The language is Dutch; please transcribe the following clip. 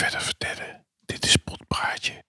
verder vertellen. Dit is Potpraatje.